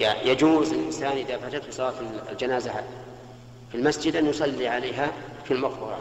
يعني يجوز للإنسان إذا فاتته صلاة الجنازة في المسجد أن يصلي عليها في المقبرة.